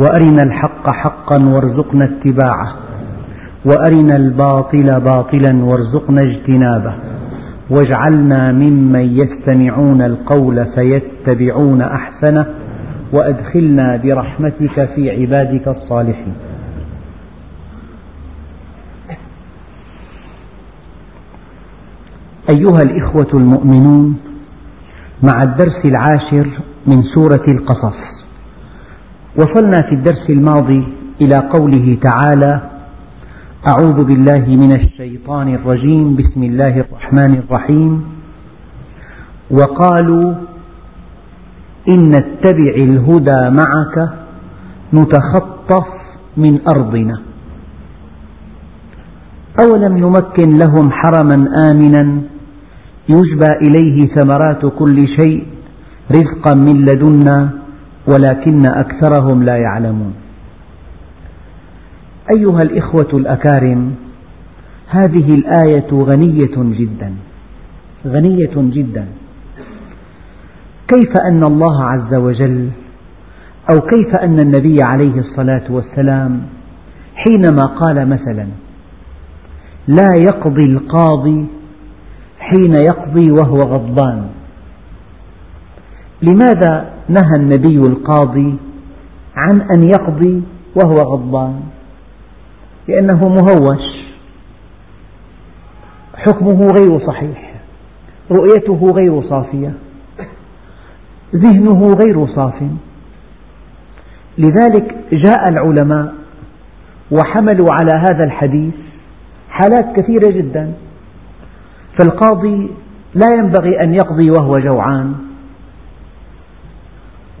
وأرنا الحق حقا وارزقنا اتباعه. وأرنا الباطل باطلا وارزقنا اجتنابه. واجعلنا ممن يستمعون القول فيتبعون أحسنه. وأدخلنا برحمتك في عبادك الصالحين. أيها الإخوة المؤمنون مع الدرس العاشر من سورة القصص وصلنا في الدرس الماضي إلى قوله تعالى: أعوذ بالله من الشيطان الرجيم، بسم الله الرحمن الرحيم، وقالوا إن نتبع الهدى معك نتخطف من أرضنا، أولم نمكن لهم حرما آمنا يجبى إليه ثمرات كل شيء رزقا من لدنا ولكن أكثرهم لا يعلمون. أيها الإخوة الأكارم، هذه الآية غنية جدا، غنية جدا. كيف أن الله عز وجل أو كيف أن النبي عليه الصلاة والسلام حينما قال مثلا: لا يقضي القاضي حين يقضي وهو غضبان، لماذا نهى النبي القاضي عن أن يقضي وهو غضبان لأنه مهوش. حكمه غير صحيح رؤيته غير صافية ذهنه غير صاف. لذلك جاء العلماء وحملوا على هذا الحديث حالات كثيرة جدا فالقاضي لا ينبغي أن يقضي وهو جوعان.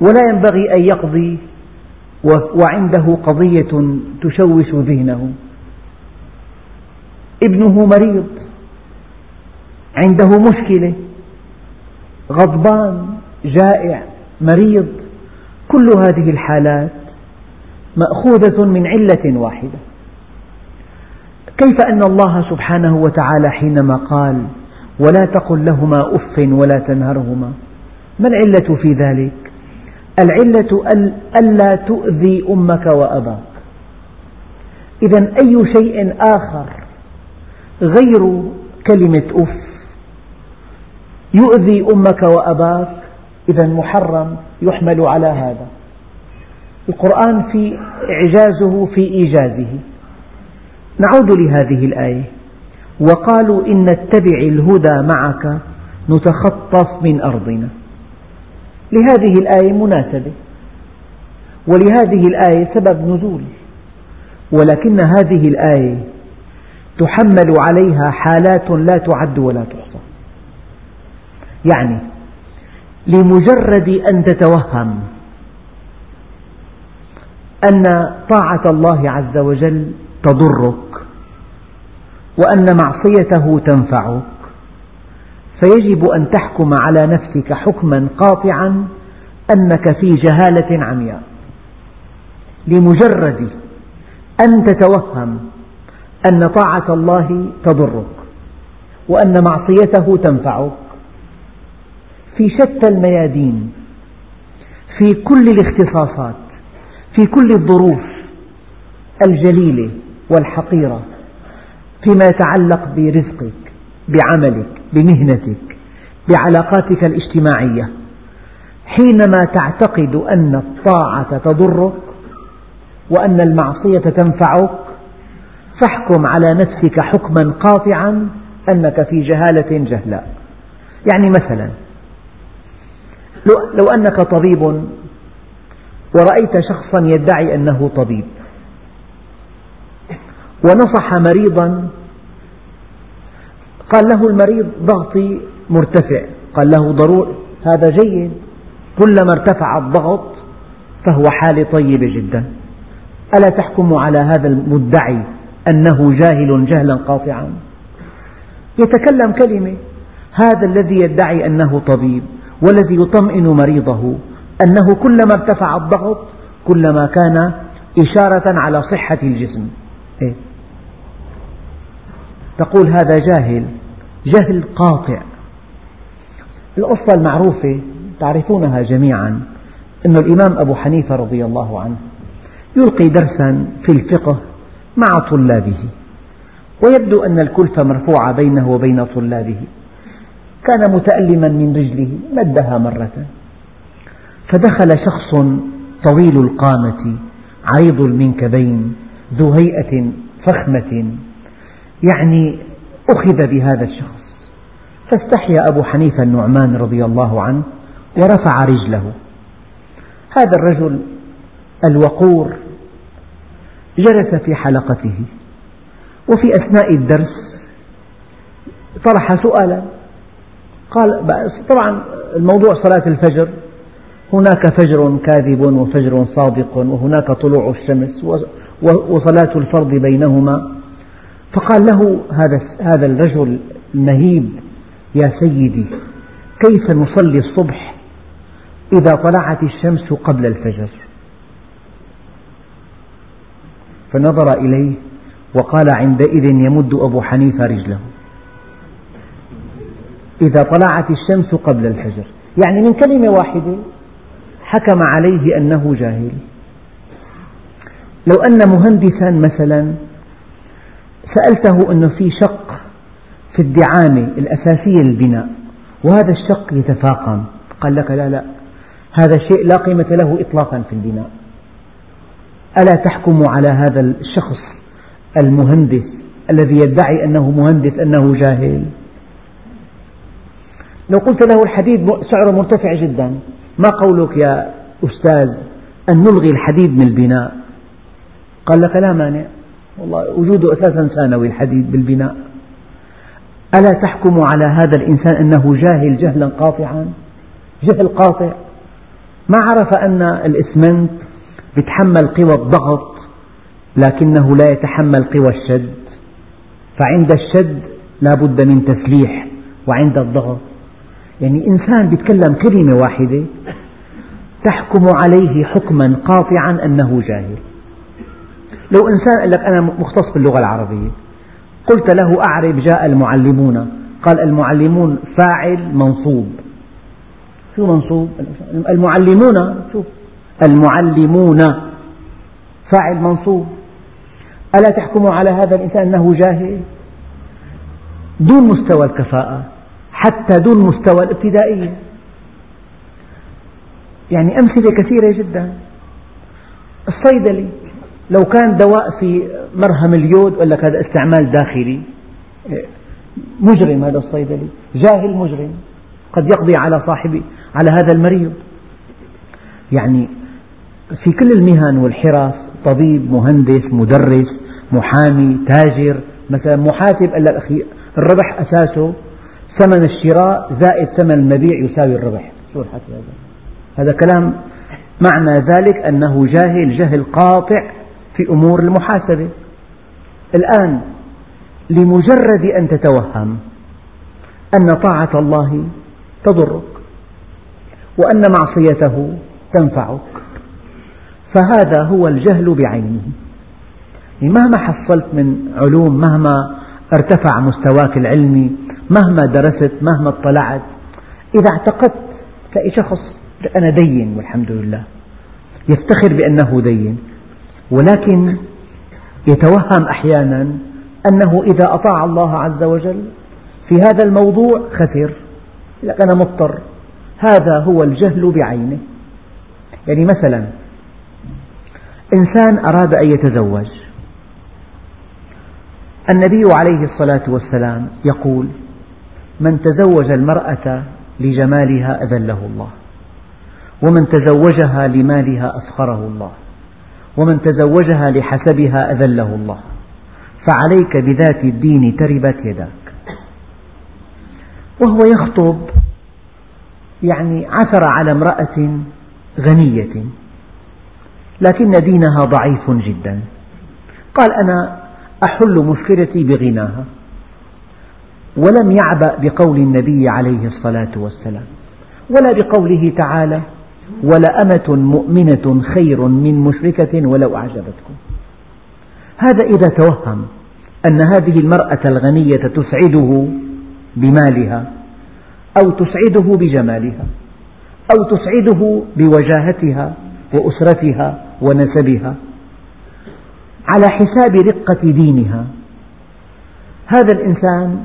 ولا ينبغي أن يقضي وعنده قضية تشوش ذهنه. ابنه مريض. عنده مشكلة. غضبان. جائع. مريض. كل هذه الحالات مأخوذة من علة واحدة. كيف أن الله سبحانه وتعالى حينما قال ولا تقل لهما أف ولا تنهرهما؟ ما العلة في ذلك؟ العلة ألا تؤذي أمك وأباك. إذا أي شيء آخر غير كلمة أف يؤذي أمك وأباك إذا محرم يحمل على هذا. القرآن في إعجازه في إيجازه. نعود لهذه الآية. وقالوا إن نتبع الهدى معك نتخطف من أرضنا. لهذه الآية مناسبة. ولهذه الآية سبب نزول. ولكن هذه الآية تحمل عليها حالات لا تعد ولا تحصى. يعني لمجرد أن تتوهم أن طاعة الله عز وجل تضرك وأن معصيته تنفعك فيجب أن تحكم على نفسك حكما قاطعا أنك في جهالة عمياء. لمجرد أن تتوهم أن طاعة الله تضرك وأن معصيته تنفعك. في شتى الميادين في كل الاختصاصات في كل الظروف الجليلة والحقيرة فيما يتعلق برزقك. بعملك بمهنتك بعلاقاتك الاجتماعية. حينما تعتقد أن الطاعة تضرك وأن المعصية تنفعك فاحكم على نفسك حكما قاطعا أنك في جهالة جهلاء. يعني مثلا لو أنك طبيب ورأيت شخصا يدعي أنه طبيب ونصح مريضا قال له المريض ضغطي مرتفع. قال له ضروري. هذا جيد. كلما ارتفع الضغط فهو حالة طيبة جدا. ألا تحكم على هذا المدعي أنه جاهل جهلا قاطعا؟ يتكلم كلمة. هذا الذي يدعي أنه طبيب والذي يطمئن مريضه أنه كلما ارتفع الضغط كلما كان إشارة على صحة الجسم. إيه؟ تقول هذا جاهل جهل قاطع. القصة المعروفة تعرفونها جميعا أن الإمام أبو حنيفة رضي الله عنه يلقي درسا في الفقه مع طلابه ويبدو أن الكلفة مرفوعة بينه وبين طلابه. كان متألما من رجله مدها مرة. فدخل شخص طويل القامة عريض المنكبين ذو هيئة فخمة. يعني أخذ بهذا الشخص. فاستحيا أبو حنيفة النعمان رضي الله عنه ورفع رجله. هذا الرجل الوقور جلس في حلقته وفي أثناء الدرس طرح سؤالا. قال طبعا الموضوع صلاة الفجر هناك فجر كاذب وفجر صادق وهناك طلوع الشمس وصلاة الفرض بينهما. فقال له هذا هذا الرجل المهيب يا سيدي كيف نصلي الصبح إذا طلعت الشمس قبل الفجر؟ فنظر إليه وقال عندئذ يمد أبو حنيفة رجله. إذا طلعت الشمس قبل الفجر يعني من كلمة واحدة حكم عليه أنه جاهل. لو أن مهندسا مثلا سألته أنه في شق في الدعامة الأساسية للبناء وهذا الشق يتفاقم. قال لك لا لا هذا الشيء لا قيمة له إطلاقا في البناء. ألا تحكم على هذا الشخص المهندس الذي يدعي أنه مهندس أنه جاهل؟ لو قلت له الحديد سعره مرتفع جدا ما قولك يا أستاذ أن نلغي الحديد من البناء؟ قال لك لا مانع. والله وجوده أساسا ثانوي الحديد بالبناء. ألا تحكم على هذا الإنسان أنه جاهل جهلا قاطعا؟ جهل قاطع. ما عرف أن الإسمنت يتحمل قوى الضغط لكنه لا يتحمل قوى الشد. فعند الشد لا بد من تسليح وعند الضغط. يعني إنسان يتكلم كلمة واحدة تحكم عليه حكما قاطعا أنه جاهل. لو إنسان قال لك أنا مختص باللغة العربية قلت له أعرب جاء المعلمون قال المعلمون فاعل منصوب. شو منصوب؟ المعلمون شوف المعلمون فاعل منصوب. ألا تحكم على هذا الإنسان أنه جاهل؟ دون مستوى الكفاءة حتى دون مستوى الابتدائية. يعني أمثلة كثيرة جدا. الصيدلي لو كان دواء في مرهم اليود ولا لك هذا استعمال داخلي مجرم هذا الصيدلي جاهل مجرم قد يقضي على صاحبه على هذا المريض. يعني في كل المهن والحرف طبيب مهندس مدرس محامي تاجر مثلا محاسب قال لك أخي الربح أساسه ثمن الشراء زائد ثمن المبيع يساوي الربح. شو الحكي هذا؟ هذا كلام معنى ذلك أنه جاهل جهل قاطع في أمور المحاسبة. الآن لمجرد أن تتوهم أن طاعة الله تضرك وأن معصيته تنفعك فهذا هو الجهل بعينه. مهما حصلت من علوم مهما ارتفع مستواك العلمي مهما درست مهما اطلعت إذا اعتقدت تلاقي شخص أنا دين والحمد لله يفتخر بأنه دين. ولكن يتوهم أحيانا أنه إذا أطاع الله عز وجل في هذا الموضوع خسر لك أنا مضطر. هذا هو الجهل بعينه. يعني مثلا إنسان أراد أن يتزوج. النبي عليه الصلاة والسلام يقول من تزوج المرأة لجمالها أذله الله ومن تزوجها لمالها أسخره الله. ومن تزوجها لحسبها أذله الله. فعليك بذات الدين تربت يداك. وهو يخطب يعني عثر على امرأة غنية لكن دينها ضعيف جدا. قال أنا أحل مشكلتي بغناها ولم يعبأ بقول النبي عليه الصلاة والسلام ولا بقوله تعالى ولأمة مؤمنة خير من مشركة ولو أعجبتكم. هذا إذا توهم أن هذه المرأة الغنية تسعده بمالها أو تسعده بجمالها أو تسعده بوجاهتها وأسرتها ونسبها. على حساب رقة دينها هذا الإنسان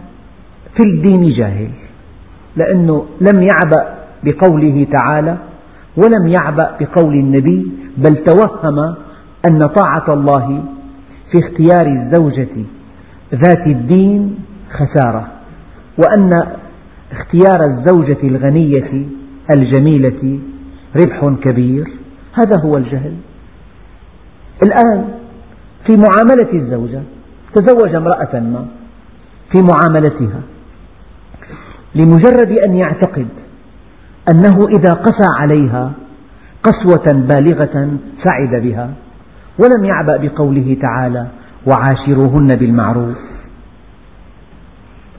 في الدين جاهل لأنه لم يعبأ بقوله تعالى ولم يعبأ بقول النبي بل توهم أن طاعة الله في اختيار الزوجة ذات الدين خسارة وأن اختيار الزوجة الغنية الجميلة ربح كبير. هذا هو الجهل. الآن في معاملة الزوجة تزوج امرأة ما في معاملتها لمجرد أن يعتقد أنه إذا قسى عليها قسوة بالغة سعد بها ولم يعبأ بقوله تعالى وعاشروهن بالمعروف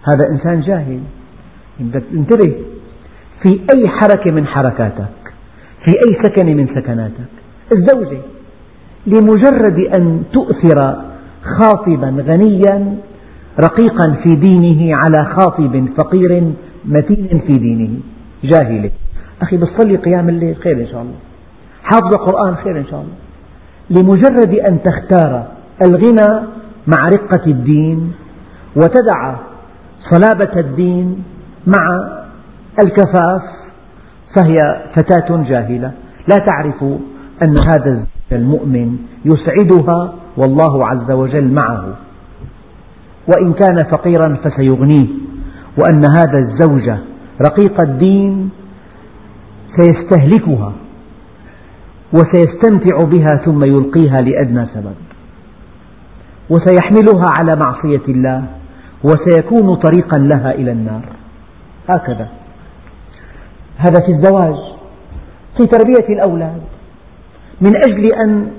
هذا إنسان جاهل. انتبه في أي حركة من حركاتك في أي سكن من سكناتك الزوجة لمجرد أن تؤثر خاطبا غنيا رقيقا في دينه على خاطب فقير متين في دينه. جاهلة أخي بتصلي قيام الليل خير إن شاء الله. حافظ القرآن خير إن شاء الله. لمجرد أن تختار الغنى مع رقة الدين وتدع صلابة الدين مع الكفاف فهي فتاة جاهلة. لا تعرف أن هذا المؤمن يسعدها والله عز وجل معه. وإن كان فقيرا فسيغنيه. وأن هذا الزوج رقيق الدين سيستهلكها وسيستمتع بها ثم يلقيها لأدنى سبب. وسيحملها على معصية الله وسيكون طريقا لها إلى النار. هكذا. هذا في الزواج في تربية الأولاد. من أجل أن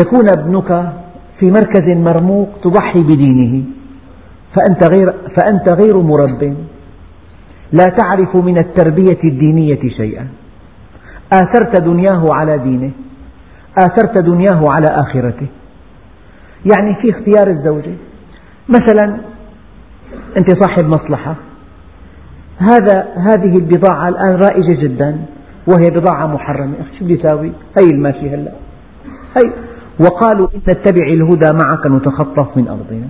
يكون ابنك في مركز مرموق تضحي بدينه فأنت غير, فأنت غير مرب. لا تعرف من التربية الدينية شيئا. آثرت دنياه على دينه. آثرت دنياه على آخرته. يعني في اختيار الزوجة مثلا أنت صاحب مصلحة. هذا هذه البضاعة الآن رائجة جدا وهي بضاعة محرمة. أخي شو بدي أساوي؟ هي الماشي هلا. هي وقالوا إن نتبع الهدى معك نتخطف من أرضنا.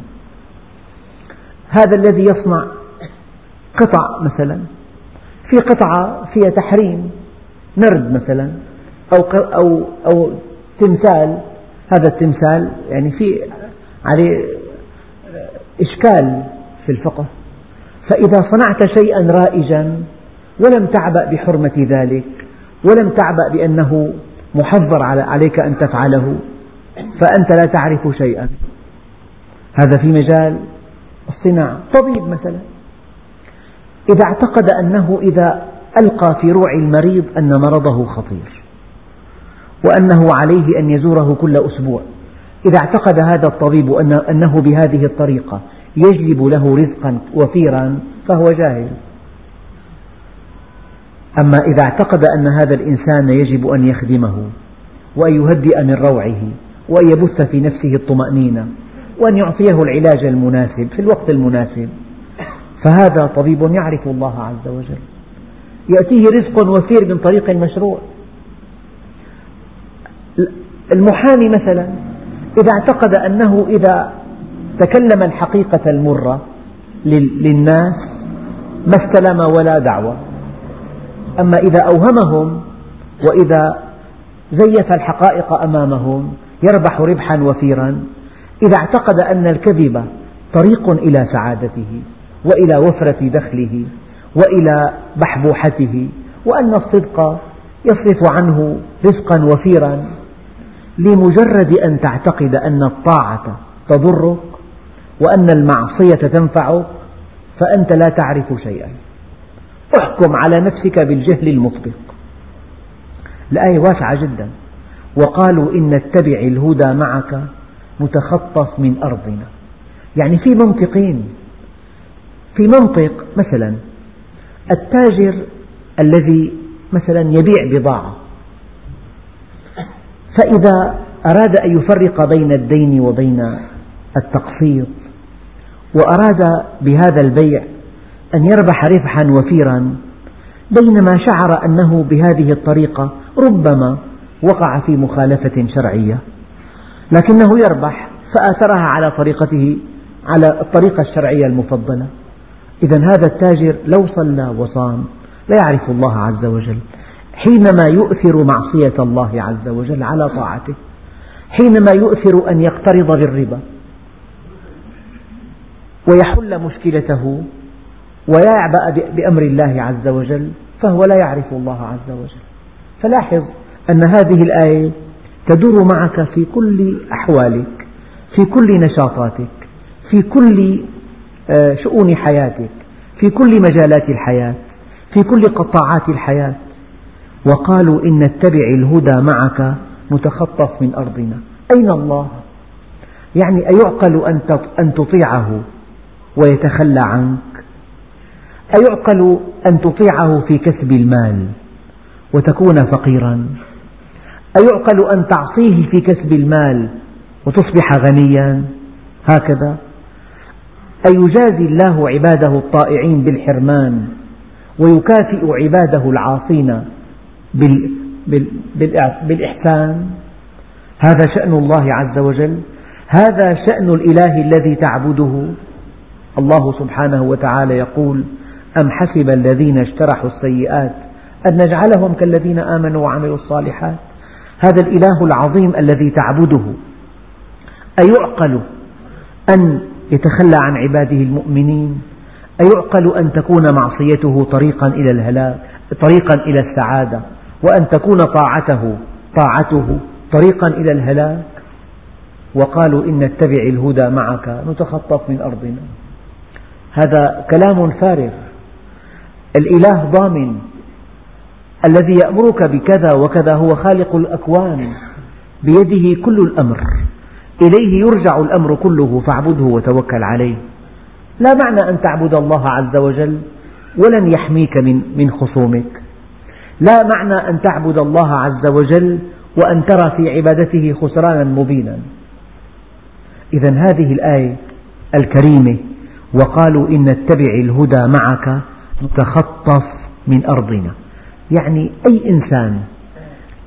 هذا الذي يصنع قطع مثلا في قطعة فيها تحريم نرد مثلا أو أو أو تمثال هذا التمثال يعني في عليه إشكال في الفقه. فإذا صنعت شيئا رائجا ولم تعبأ بحرمة ذلك ولم تعبأ بأنه محظر عليك أن تفعله فأنت لا تعرف شيئا. هذا في مجال الصناعة. طبيب مثلا إذا اعتقد أنه إذا ألقى في روع المريض أن مرضه خطير وأنه عليه أن يزوره كل أسبوع. إذا اعتقد هذا الطبيب أنه بهذه الطريقة يجلب له رزقا وفيرا فهو جاهل. أما إذا اعتقد أن هذا الإنسان يجب أن يخدمه وأن يهدئ من روعه وأن يبث في نفسه الطمأنينة وأن يعطيه العلاج المناسب في الوقت المناسب فهذا طبيب يعرف الله عز وجل. يأتيه رزق وفير من طريق مشروع. المحامي مثلا إذا اعتقد أنه إذا تكلم الحقيقة المرة للناس ما استلم ولا دعوة. أما إذا أوهمهم وإذا زيف الحقائق أمامهم يربح ربحا وفيرا إذا اعتقد أن الكذب طريق إلى سعادته. وإلى وفرة دخله وإلى بحبوحته وأن الصدق يصرف عنه رزقا وفيرا لمجرد أن تعتقد أن الطاعة تضرك وأن المعصية تنفعك فأنت لا تعرف شيئا. احكم على نفسك بالجهل المطبق. الآية واسعة جدا. وقالوا إن نتبع الهدى معك متخطف من أرضنا. يعني في منطقين في منطق مثلا التاجر الذي مثلا يبيع بضاعة فإذا أراد أن يفرق بين الدين وبين التقسيط وأراد بهذا البيع أن يربح ربحا وفيرا بينما شعر أنه بهذه الطريقة ربما وقع في مخالفة شرعية لكنه يربح فآثرها على طريقته على الطريقة الشرعية المفضلة. إذا هذا التاجر لو صلى وصام لا يعرف الله عز وجل. حينما يؤثر معصية الله عز وجل على طاعته حينما يؤثر أن يقترض بالربا ويحل مشكلته ويعبأ بأمر الله عز وجل فهو لا يعرف الله عز وجل. فلاحظ أن هذه الآية تدور معك في كل أحوالك في كل نشاطاتك في كل شؤون حياتك في كل مجالات الحياة في كل قطاعات الحياة. وقالوا إن نتبع الهدى معك متخطف من أرضنا. أين الله؟ يعني أيعقل أن تطيعه ويتخلى عنك؟ أيعقل أن تطيعه في كسب المال وتكون فقيرا؟ أيعقل أن تعصيه في كسب المال وتصبح غنيا؟ هكذا. أيجازي الله عباده الطائعين بالحرمان ويكافئ عباده العاصين بالإحسان. هذا شأن الله عز وجل هذا شأن الإله الذي تعبده. الله سبحانه وتعالى يقول أم حسب الذين اجترحوا السيئات أن نجعلهم كالذين آمنوا وعملوا الصالحات؟ هذا الإله العظيم الذي تعبده. أيعقل أن يتخلى عن عباده المؤمنين أيعقل أن تكون معصيته طريقا إلى الهلاك طريقا إلى السعادة وأن تكون طاعته طاعته طريقا إلى الهلاك؟ وقالوا إن نتبع الهدى معك نتخطف من أرضنا. هذا كلام فارغ. الإله ضامن. الذي يأمرك بكذا وكذا هو خالق الأكوان. بيده كل الأمر. إليه يرجع الأمر كله فاعبده وتوكل عليه. لا معنى أن تعبد الله عز وجل ولن يحميك من, من خصومك. لا معنى أن تعبد الله عز وجل وأن ترى في عبادته خسرانا مبينا. إذا هذه الآية الكريمة وقالوا إن نتبع الهدى معك نتخطف من أرضنا. يعني أي إنسان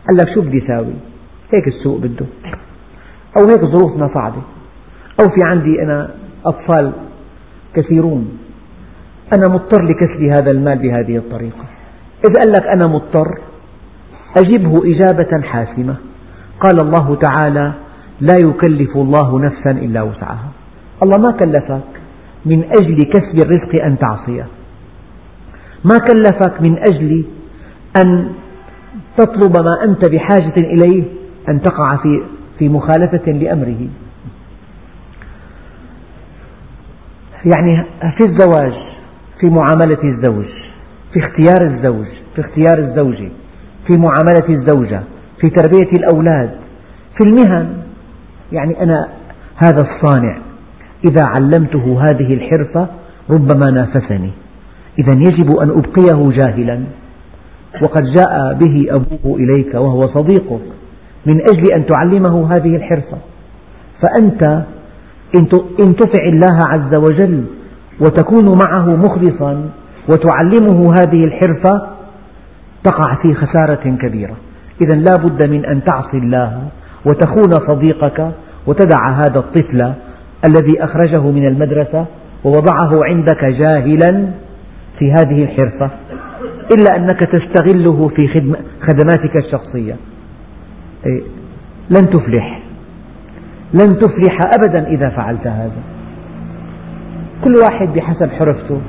قال لك شو بدي أساوي هيك السوق بده. أو هيك ظروفنا صعبة أو في عندي أنا أطفال كثيرون. أنا مضطر لكسب هذا المال بهذه الطريقة. إذا قال لك أنا مضطر أجبه إجابة حاسمة. قال الله تعالى لا يكلف الله نفسا إلا وسعها. الله ما كلفك من أجل كسب الرزق أن تعصيه. ما كلفك من أجل أن تطلب ما أنت بحاجة إليه أن تقع في في مخالفة لأمره. يعني في الزواج في معاملة الزوج في اختيار الزوج في اختيار الزوجة في معاملة الزوجة في تربية الأولاد في المهن. يعني أنا هذا الصانع. إذا علمته هذه الحرفة ربما نافسني. إذا يجب أن أبقيه جاهلا. وقد جاء به أبوه إليك وهو صديقك. من أجل أن تعلمه هذه الحرفة فأنت إن تطع الله عز وجل وتكون معه مخلصا وتعلمه هذه الحرفة تقع في خسارة كبيرة. إذا لا بد من أن تعصي الله وتخون صديقك وتدع هذا الطفل الذي أخرجه من المدرسة ووضعه عندك جاهلا في هذه الحرفة إلا أنك تستغله في خدماتك الشخصية. لن تفلح. لن تفلح أبدا إذا فعلت هذا. كل واحد بحسب حرفته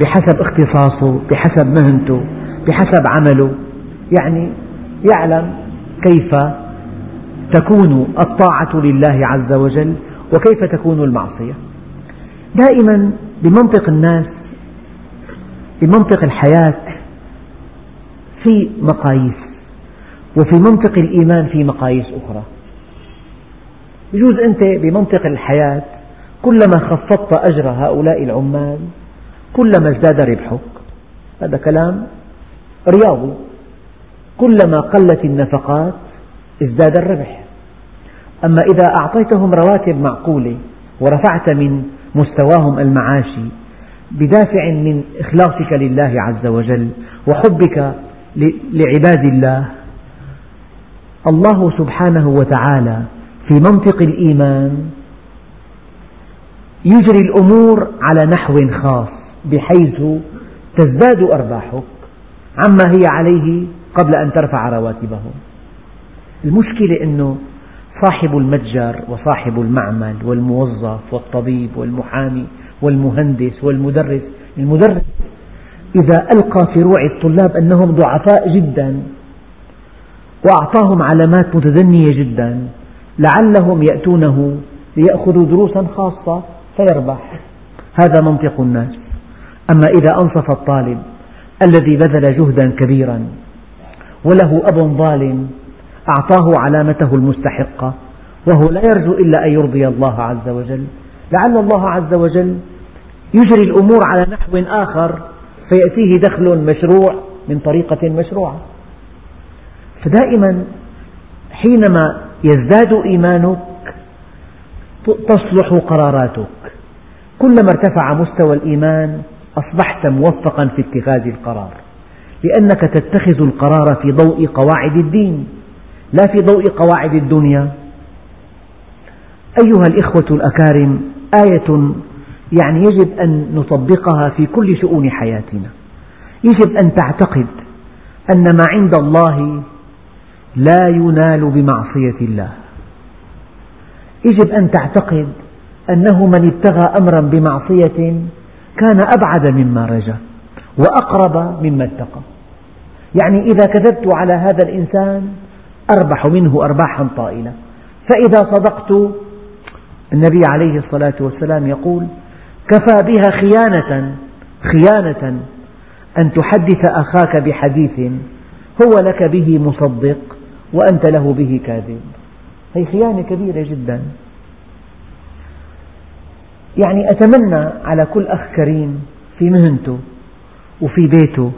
بحسب اختصاصه بحسب مهنته بحسب عمله. يعني يعلم كيف تكون الطاعة لله عز وجل وكيف تكون المعصية. دائما بمنطق الناس بمنطق الحياة في مقاييس. وفي منطق الإيمان في مقاييس أخرى. يجوز أنت بمنطق الحياة كلما خفضت أجر هؤلاء العمال كلما ازداد ربحك. هذا كلام رياضي. كلما قلت النفقات ازداد الربح. أما إذا أعطيتهم رواتب معقولة ورفعت من مستواهم المعاشي بدافع من إخلاصك لله عز وجل وحبك لعباد الله الله سبحانه وتعالى في منطق الإيمان يجري الأمور على نحو خاص بحيث تزداد أرباحك عما هي عليه قبل أن ترفع رواتبهم. المشكلة أنه صاحب المتجر وصاحب المعمل والموظف والطبيب والمحامي والمهندس والمدرس المدرس إذا ألقى في روع الطلاب أنهم ضعفاء جدا وأعطاهم علامات متدنية جدا. لعلهم يأتونه ليأخذوا دروسا خاصة فيربح. هذا منطق الناس. أما إذا أنصف الطالب الذي بذل جهدا كبيرا وله أب ظالم أعطاه علامته المستحقة وهو لا يرجو إلا أن يرضي الله عز وجل. لعل الله عز وجل يجري الأمور على نحو آخر فيأتيه دخل مشروع من طريقة مشروعة. فدائما حينما يزداد إيمانك تصلح قراراتك. كلما ارتفع مستوى الإيمان أصبحت موفقا في اتخاذ القرار. لأنك تتخذ القرار في ضوء قواعد الدين لا في ضوء قواعد الدنيا. أيها الإخوة الأكارم آية يعني يجب أن نطبقها في كل شؤون حياتنا. يجب أن تعتقد أن ما عند الله لا ينال بمعصية الله. يجب أن تعتقد أنه من ابتغى أمرا بمعصية كان أبعد مما رجا وأقرب مما اتقى. يعني إذا كذبت على هذا الإنسان أربح منه أرباحا طائلة. فإذا صدقت النبي عليه الصلاة والسلام يقول كفى بها خيانة خيانة أن تحدث أخاك بحديث هو لك به مصدق وأنت له به كاذب. هي خيانة كبيرة جدا. يعني أتمنى على كل أخ كريم في مهنته وفي بيته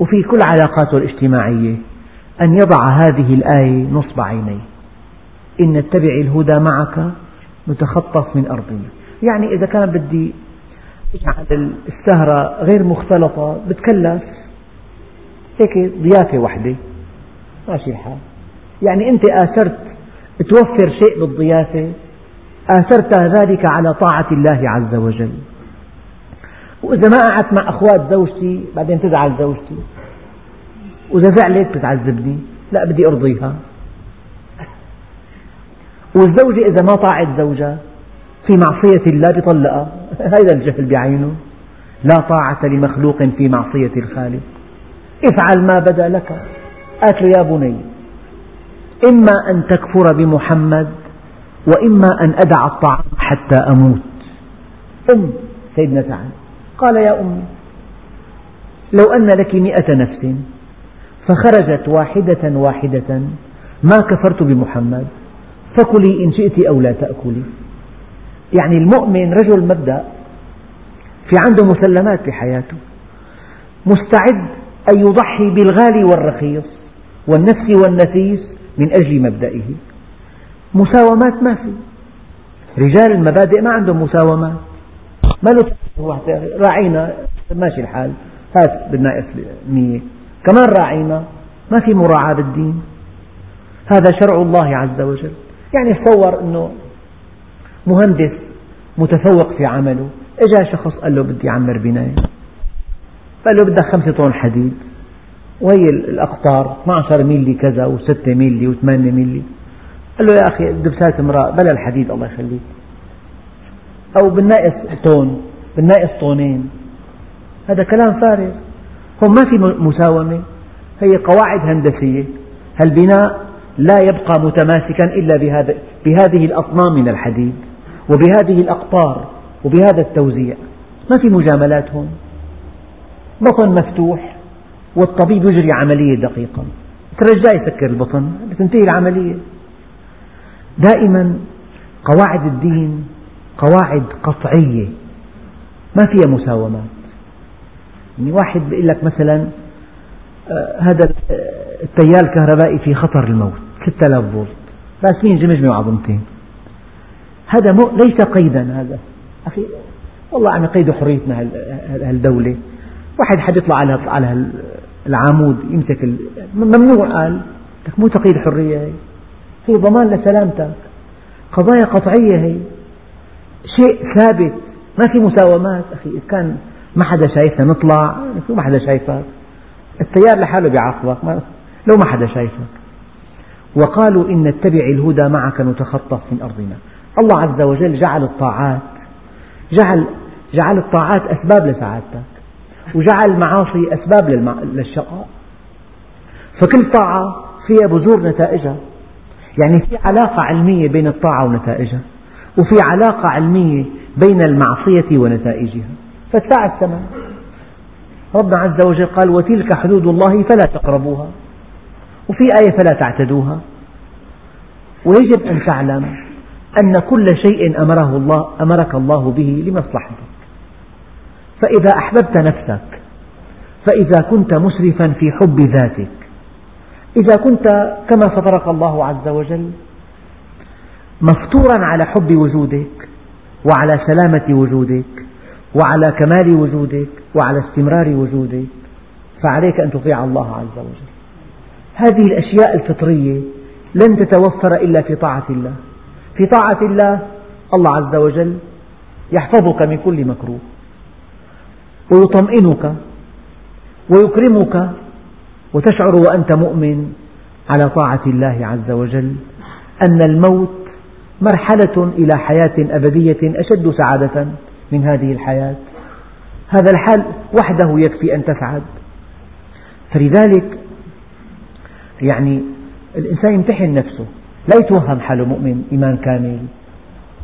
وفي كل علاقاته الاجتماعية أن يضع هذه الآية نصب عينيه. إن نتبع الهدى معك نتخطف من أرضنا يعني إذا كان بدي أجعل السهرة غير مختلطة بتكلف. هيك ضيافة واحدة ماشي الحال. يعني أنت آثرت توفر شيء بالضيافة آثرت ذلك على طاعة الله عز وجل. وإذا ما قعدت مع أخوات زوجتي بعدين تزعل زوجتي. وإذا زعلت بتعذبني لا بدي أرضيها. والزوجة إذا ما طاعت زوجها في معصية الله بطلقها هذا الجهل بعينه. لا طاعة لمخلوق في معصية الخالق. افعل ما بدا لك. آت يا بني إما أن تكفر بمحمد وإما أن أدع الطعام حتى أموت. أم سيدنا سعد. قال يا أمي لو أن لك مئة نفس فخرجت واحدة واحدة ما كفرت بمحمد فكلي إن شئت أو لا تأكلي. يعني المؤمن رجل مبدأ في عنده مسلمات في حياته مستعد أن يضحي بالغالي والرخيص والنفس والنفيس من أجل مبدئه. مساومات ما في. رجال المبادئ ما عندهم مساومات. ما له راعينا ماشي الحال. هات بالناقص مية كمان راعينا. ما في مراعاة بالدين. هذا شرع الله عز وجل. يعني تصور أنه مهندس متفوق في عمله. إجا شخص قال له بدي أعمر بناية. قال له بدك خمسة طن حديد. وهي الأقطار 12 ميلي كذا و6 ميلي و8 ميلي قال له يا أخي دبسات امرأة بلا الحديد الله يخليك. أو بالناقص طون بالناقص طونين. هذا كلام فارغ. هون ما في مساومة. هي قواعد هندسية. البناء لا يبقى متماسكا إلا بهذا بهذه الأطنان من الحديد وبهذه الأقطار وبهذا التوزيع. ما في مجاملات هون. بطن مفتوح. والطبيب يجري عملية دقيقة. ترجاه يسكر البطن تنتهي العملية. دائما قواعد الدين قواعد قطعية. ما فيها مساومات. يعني واحد بيقول لك مثلا آه، هذا التيار الكهربائي في خطر الموت 6000 فولت. راسين جمجمة وعظمتين هذا ليس قيدا هذا. أخي والله عم يقيدوا حريتنا هالدولة. واحد حد يطلع على على العمود يمسك ممنوع قال لك مو تقييد حرية هي. هي ضمان لسلامتك. قضايا قطعية هي. شيء ثابت. ما في مساومات. أخي إذا كان ما حدا شايفنا نطلع ما حدا شايفك. التيار لحاله بيعاقبك لو ما حدا شايفك. وقالوا إن نتبع الهدى معك نتخطف من أرضنا. الله عز وجل جعل الطاعات. جعل جعل الطاعات أسباب لسعادتك. وجعل المعاصي أسباب للشقاء. فكل طاعة فيها بذور نتائجها. يعني في علاقة علمية بين الطاعة ونتائجها وفي علاقة علمية بين المعصية ونتائجها. فاتبع السماء ربنا عز وجل قال وتلك حدود الله فلا تقربوها. وفي آية فلا تعتدوها. ويجب أن تعلم أن كل شيء أمره الله أمرك الله به لمصلحتك فإذا أحببت نفسك فإذا كنت مسرفا في حب ذاتك. إذا كنت كما فطرك الله عز وجل مفطورا على حب وجودك وعلى سلامة وجودك وعلى كمال وجودك وعلى استمرار وجودك فعليك أن تطيع الله عز وجل. هذه الأشياء الفطرية لن تتوفر إلا في طاعة الله. في طاعة الله الله عز وجل يحفظك من كل مكروه. ويطمئنك ويكرمك وتشعر وأنت مؤمن على طاعة الله عز وجل أن الموت مرحلة إلى حياة أبدية أشد سعادة من هذه الحياة. هذا الحال وحده يكفي أن تسعد. فلذلك يعني الإنسان يمتحن نفسه لا يتوهم حاله مؤمن إيمان كامل.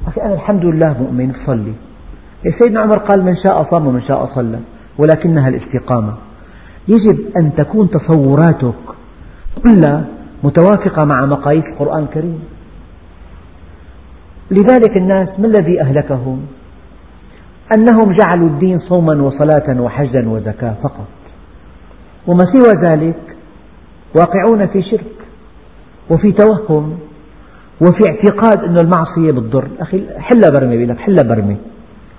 أخي أنا الحمد لله مؤمن صلي. سيدنا عمر قال من شاء صام ومن شاء صلى ولكنها الاستقامة. يجب أن تكون تصوراتك كلها متوافقة مع مقاييس القرآن الكريم. لذلك الناس ما الذي أهلكهم؟ أنهم جعلوا الدين صوما وصلاة وحجا وزكاة فقط. وما سوى ذلك؟ واقعون في شرك وفي توهم وفي اعتقاد أن المعصية بتضر أخي حلها برمي بيقول لك حلها برمي.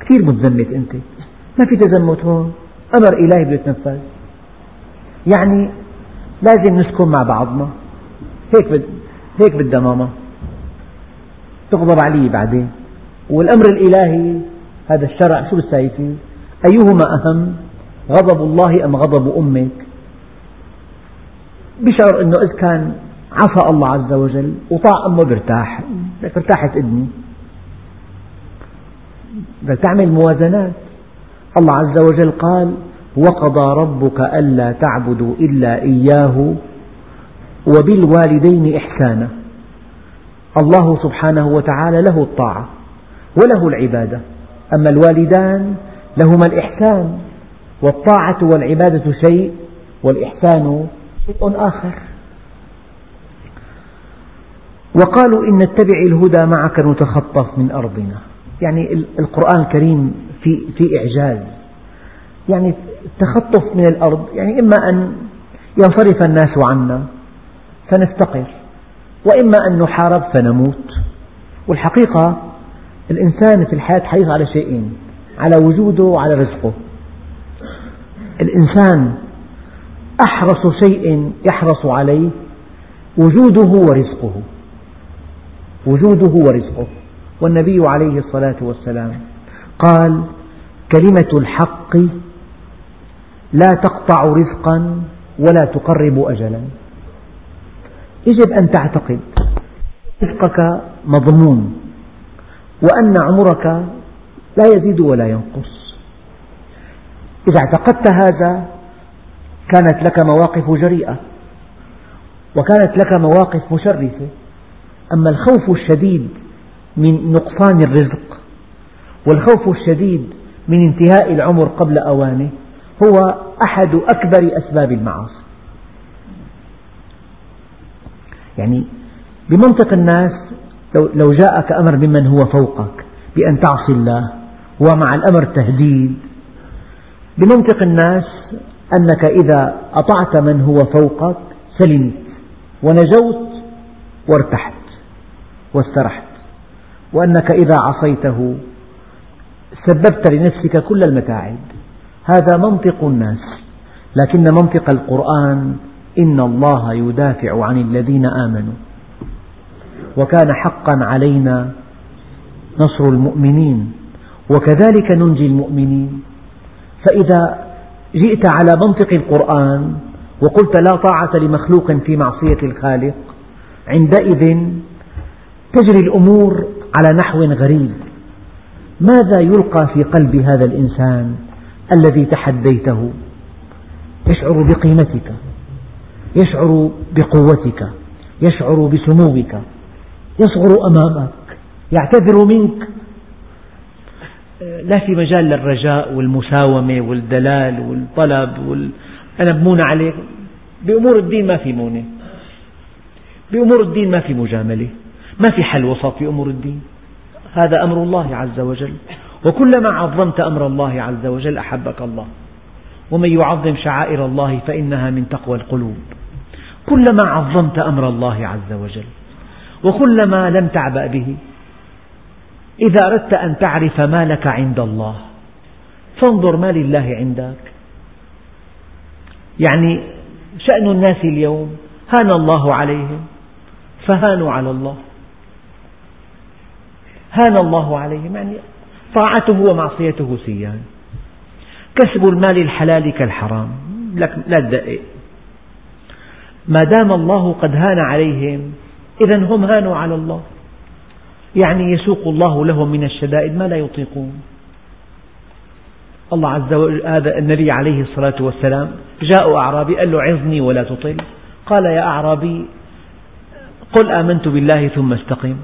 كثير متزمت أنت. ما في تزمت هون. أمر إلهي بده يتنفذ يعني لازم نسكن مع بعضنا. هيك بد هيك بدها ماما تغضب علي بعدين. والأمر الإلهي هذا الشرع شو بتساوي فيه؟ أيهما أهم غضب الله أم غضب أمك؟ بشعر أنه إذا كان عصى الله عز وجل وطاع أمه برتاح لك ارتاحت ابني. تعمل موازنات. الله عز وجل قال وقضى ربك ألا تعبدوا إلا إياه وبالوالدين إحسانا. الله سبحانه وتعالى له الطاعة وله العبادة. أما الوالدان لهما الإحسان والطاعة والعبادة شيء والإحسان شيء آخر. وقالوا إن نتبع الهدى معك نتخطف من أرضنا. يعني القرآن الكريم في, في إعجاز. يعني التخطف من الأرض يعني إما أن ينصرف الناس عنا فنفتقر وإما أن نحارب فنموت. والحقيقة الإنسان في الحياة حريص على شيئين على وجوده وعلى رزقه. الإنسان أحرص شيء يحرص عليه وجوده ورزقه وجوده ورزقه. والنبي عليه الصلاة والسلام قال كلمة الحق لا تقطع رزقا ولا تقرب أجلا. يجب أن تعتقد رزقك مضمون وأن عمرك لا يزيد ولا ينقص. إذا اعتقدت هذا كانت لك مواقف جريئة وكانت لك مواقف مشرفة. أما الخوف الشديد من نقصان الرزق والخوف الشديد من انتهاء العمر قبل أوانه هو أحد أكبر أسباب المعاصي. يعني بمنطق الناس لو جاءك أمر ممن هو فوقك بأن تعصي الله ومع الأمر تهديد بمنطق الناس أنك إذا أطعت من هو فوقك سلمت ونجوت وارتحت واسترحت. وأنك إذا عصيته سببت لنفسك كل المتاعب. هذا منطق الناس لكن منطق القرآن إن الله يدافع عن الذين آمنوا. وكان حقا علينا نصر المؤمنين وكذلك ننجي المؤمنين. فإذا جئت على منطق القرآن وقلت لا طاعة لمخلوق في معصية الخالق عندئذ تجري الأمور على نحو غريب. ماذا يلقى في قلب هذا الإنسان الذي تحديته؟ يشعر بقيمتك يشعر بقوتك يشعر بسموك يصغر أمامك يعتذر منك. لا في مجال للرجاء والمساومة والدلال والطلب وال... أنا بمون عليك بأمور الدين ما في مونة. بأمور الدين ما في مجاملة. ما في حل وسط في أمور الدين. هذا أمر الله عز وجل. وكلما عظمت أمر الله عز وجل أحبك الله. ومن يعظم شعائر الله فإنها من تقوى القلوب. كلما عظمت أمر الله عز وجل. وكلما لم تعبأ به. إذا أردت أن تعرف ما لك عند الله. فانظر ما لله عندك. يعني شأن الناس اليوم هان الله عليهم. فهانوا على الله. هان الله عليهم يعني طاعته ومعصيته سيان. كسب المال الحلال كالحرام. لك لا تدقق. ما دام الله قد هان عليهم إذا هم هانوا على الله. يعني يسوق الله لهم من الشدائد ما لا يطيقون. الله عز وجل هذا النبي عليه الصلاة والسلام جاء أعرابي قال له عظني ولا تطل قال يا أعرابي قل آمنت بالله ثم استقم.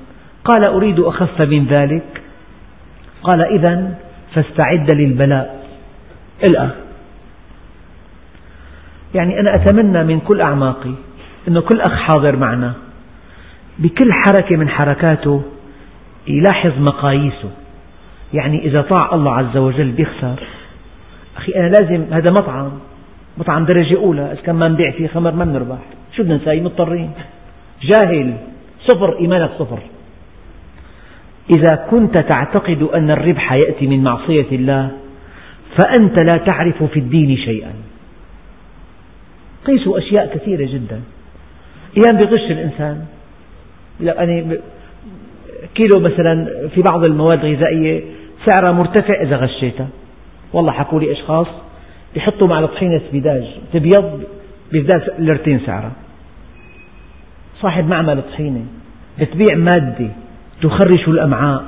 قال أريد أخف من ذلك. قال إذا فاستعد للبلاء. الآن. يعني أنا أتمنى من كل أعماقي أن كل أخ حاضر معنا بكل حركة من حركاته يلاحظ مقاييسه. يعني إذا طاع الله عز وجل بيخسر. أخي أنا لازم هذا مطعم. مطعم درجة أولى. إذا كان ما نبيع فيه خمر ما بنربح. شو بدنا نساوي؟ مضطرين. جاهل. صفر. إيمانك صفر. إذا كنت تعتقد أن الربح يأتي من معصية الله فأنت لا تعرف في الدين شيئا. قيسوا أشياء كثيرة جدا. أيام بغش الإنسان. يعني كيلو مثلا في بعض المواد الغذائية سعرها مرتفع إذا غشيتها. والله حكوا لي أشخاص يحطوا مع الطحينة سبيداج تبيض بيزداد لرتين سعرها. صاحب معمل طحينة بتبيع مادة تخرش الأمعاء